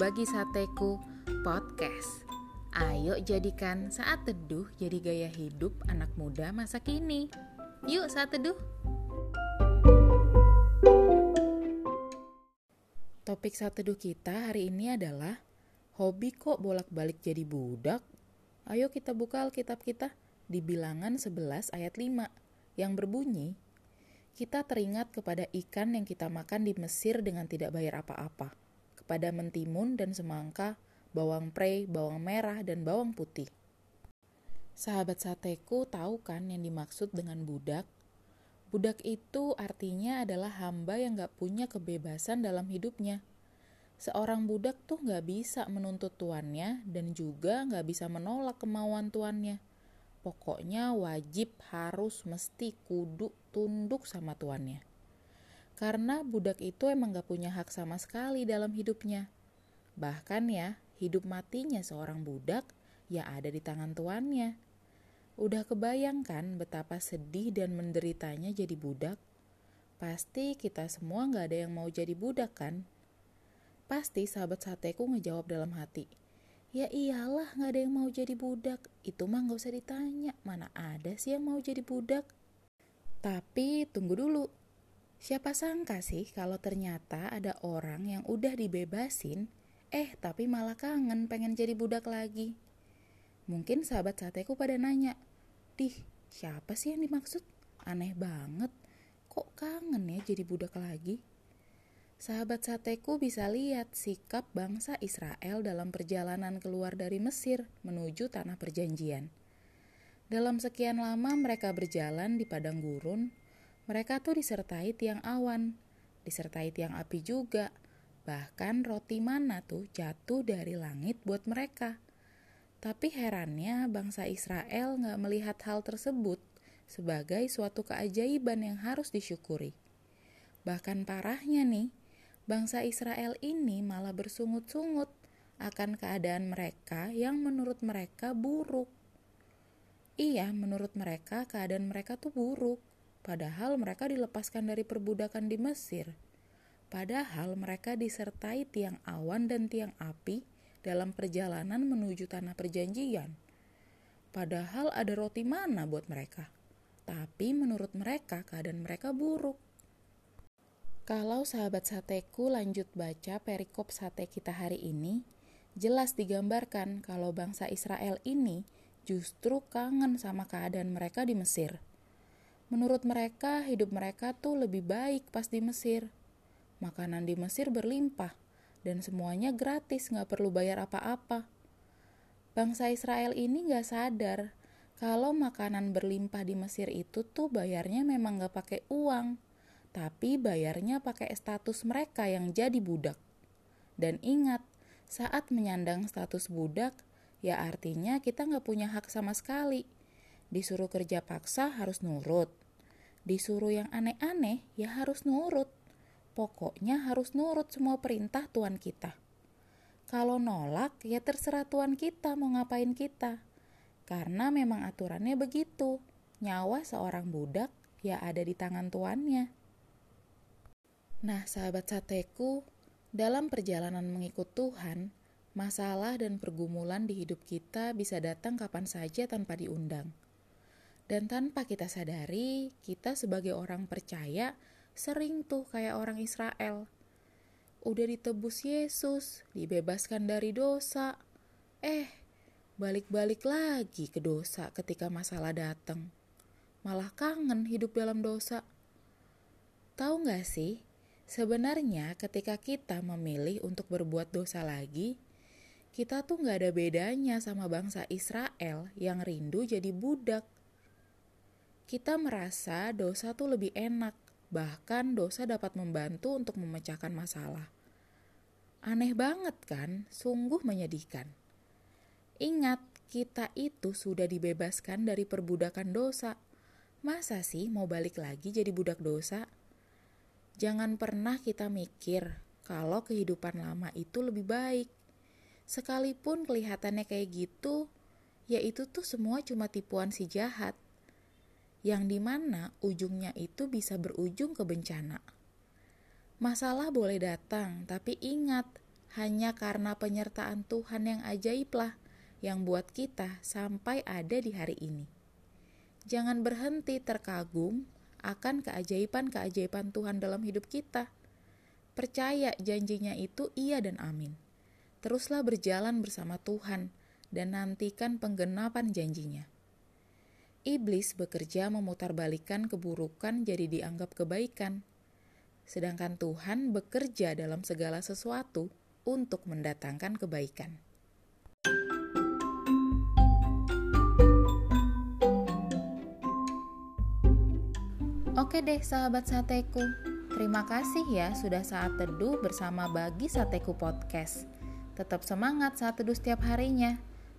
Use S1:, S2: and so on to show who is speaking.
S1: Berbagi Sateku Podcast. Ayo jadikan saat teduh jadi gaya hidup anak muda masa kini. Yuk saat teduh. Topik saat teduh kita hari ini adalah Hobi kok bolak-balik jadi budak? Ayo kita buka Alkitab kita di bilangan 11 ayat 5 yang berbunyi kita teringat kepada ikan yang kita makan di Mesir dengan tidak bayar apa-apa, kepada mentimun dan semangka, bawang prei, bawang merah, dan bawang putih. Sahabat sateku tahu kan yang dimaksud dengan budak? Budak itu artinya adalah hamba yang gak punya kebebasan dalam hidupnya. Seorang budak tuh gak bisa menuntut tuannya dan juga gak bisa menolak kemauan tuannya pokoknya wajib harus mesti kudu tunduk sama tuannya. Karena budak itu emang gak punya hak sama sekali dalam hidupnya. Bahkan ya, hidup matinya seorang budak ya ada di tangan tuannya. Udah kebayangkan betapa sedih dan menderitanya jadi budak? Pasti kita semua gak ada yang mau jadi budak kan? Pasti sahabat sateku ngejawab dalam hati, Ya iyalah gak ada yang mau jadi budak. Itu mah gak usah ditanya. Mana ada sih yang mau jadi budak? Tapi tunggu dulu. Siapa sangka sih kalau ternyata ada orang yang udah dibebasin, eh tapi malah kangen pengen jadi budak lagi. Mungkin sahabat sateku pada nanya, Dih, siapa sih yang dimaksud? Aneh banget. Kok kangen ya jadi budak lagi? Sahabat sateku bisa lihat sikap bangsa Israel dalam perjalanan keluar dari Mesir menuju tanah perjanjian. Dalam sekian lama mereka berjalan di padang gurun, mereka tuh disertai tiang awan, disertai tiang api juga, bahkan roti mana tuh jatuh dari langit buat mereka. Tapi herannya bangsa Israel nggak melihat hal tersebut sebagai suatu keajaiban yang harus disyukuri. Bahkan parahnya nih, bangsa Israel ini malah bersungut-sungut akan keadaan mereka yang menurut mereka buruk. Iya, menurut mereka keadaan mereka tuh buruk, padahal mereka dilepaskan dari perbudakan di Mesir. Padahal mereka disertai tiang awan dan tiang api dalam perjalanan menuju tanah perjanjian. Padahal ada roti mana buat mereka. Tapi menurut mereka keadaan mereka buruk. Kalau sahabat sateku lanjut baca perikop sate kita hari ini, jelas digambarkan kalau bangsa Israel ini justru kangen sama keadaan mereka di Mesir. Menurut mereka, hidup mereka tuh lebih baik pas di Mesir. Makanan di Mesir berlimpah, dan semuanya gratis, nggak perlu bayar apa-apa. Bangsa Israel ini nggak sadar kalau makanan berlimpah di Mesir itu tuh bayarnya memang nggak pakai uang, tapi bayarnya pakai status mereka yang jadi budak. Dan ingat, saat menyandang status budak, ya artinya kita nggak punya hak sama sekali. Disuruh kerja paksa harus nurut. Disuruh yang aneh-aneh ya harus nurut. Pokoknya harus nurut semua perintah Tuhan kita. Kalau nolak ya terserah Tuhan kita mau ngapain kita. Karena memang aturannya begitu. Nyawa seorang budak ya ada di tangan tuannya. Nah, sahabat sateku, dalam perjalanan mengikut Tuhan, masalah dan pergumulan di hidup kita bisa datang kapan saja tanpa diundang. Dan tanpa kita sadari, kita sebagai orang percaya sering tuh kayak orang Israel. Udah ditebus Yesus, dibebaskan dari dosa. Eh, balik-balik lagi ke dosa ketika masalah datang. Malah kangen hidup dalam dosa. Tahu gak sih, Sebenarnya ketika kita memilih untuk berbuat dosa lagi, kita tuh gak ada bedanya sama bangsa Israel yang rindu jadi budak. Kita merasa dosa tuh lebih enak, bahkan dosa dapat membantu untuk memecahkan masalah. Aneh banget kan? Sungguh menyedihkan. Ingat, kita itu sudah dibebaskan dari perbudakan dosa. Masa sih mau balik lagi jadi budak dosa? Jangan pernah kita mikir kalau kehidupan lama itu lebih baik. Sekalipun kelihatannya kayak gitu, ya itu tuh semua cuma tipuan si jahat. Yang di mana ujungnya itu bisa berujung ke bencana. Masalah boleh datang, tapi ingat, hanya karena penyertaan Tuhan yang ajaiblah yang buat kita sampai ada di hari ini. Jangan berhenti terkagum akan keajaiban-keajaiban Tuhan dalam hidup kita. Percaya janjinya itu iya dan amin. Teruslah berjalan bersama Tuhan dan nantikan penggenapan janjinya. Iblis bekerja memutarbalikkan keburukan jadi dianggap kebaikan. Sedangkan Tuhan bekerja dalam segala sesuatu untuk mendatangkan kebaikan. Oke deh sahabat sateku, terima kasih ya sudah saat teduh bersama Bagi Sateku Podcast. Tetap semangat saat teduh setiap harinya.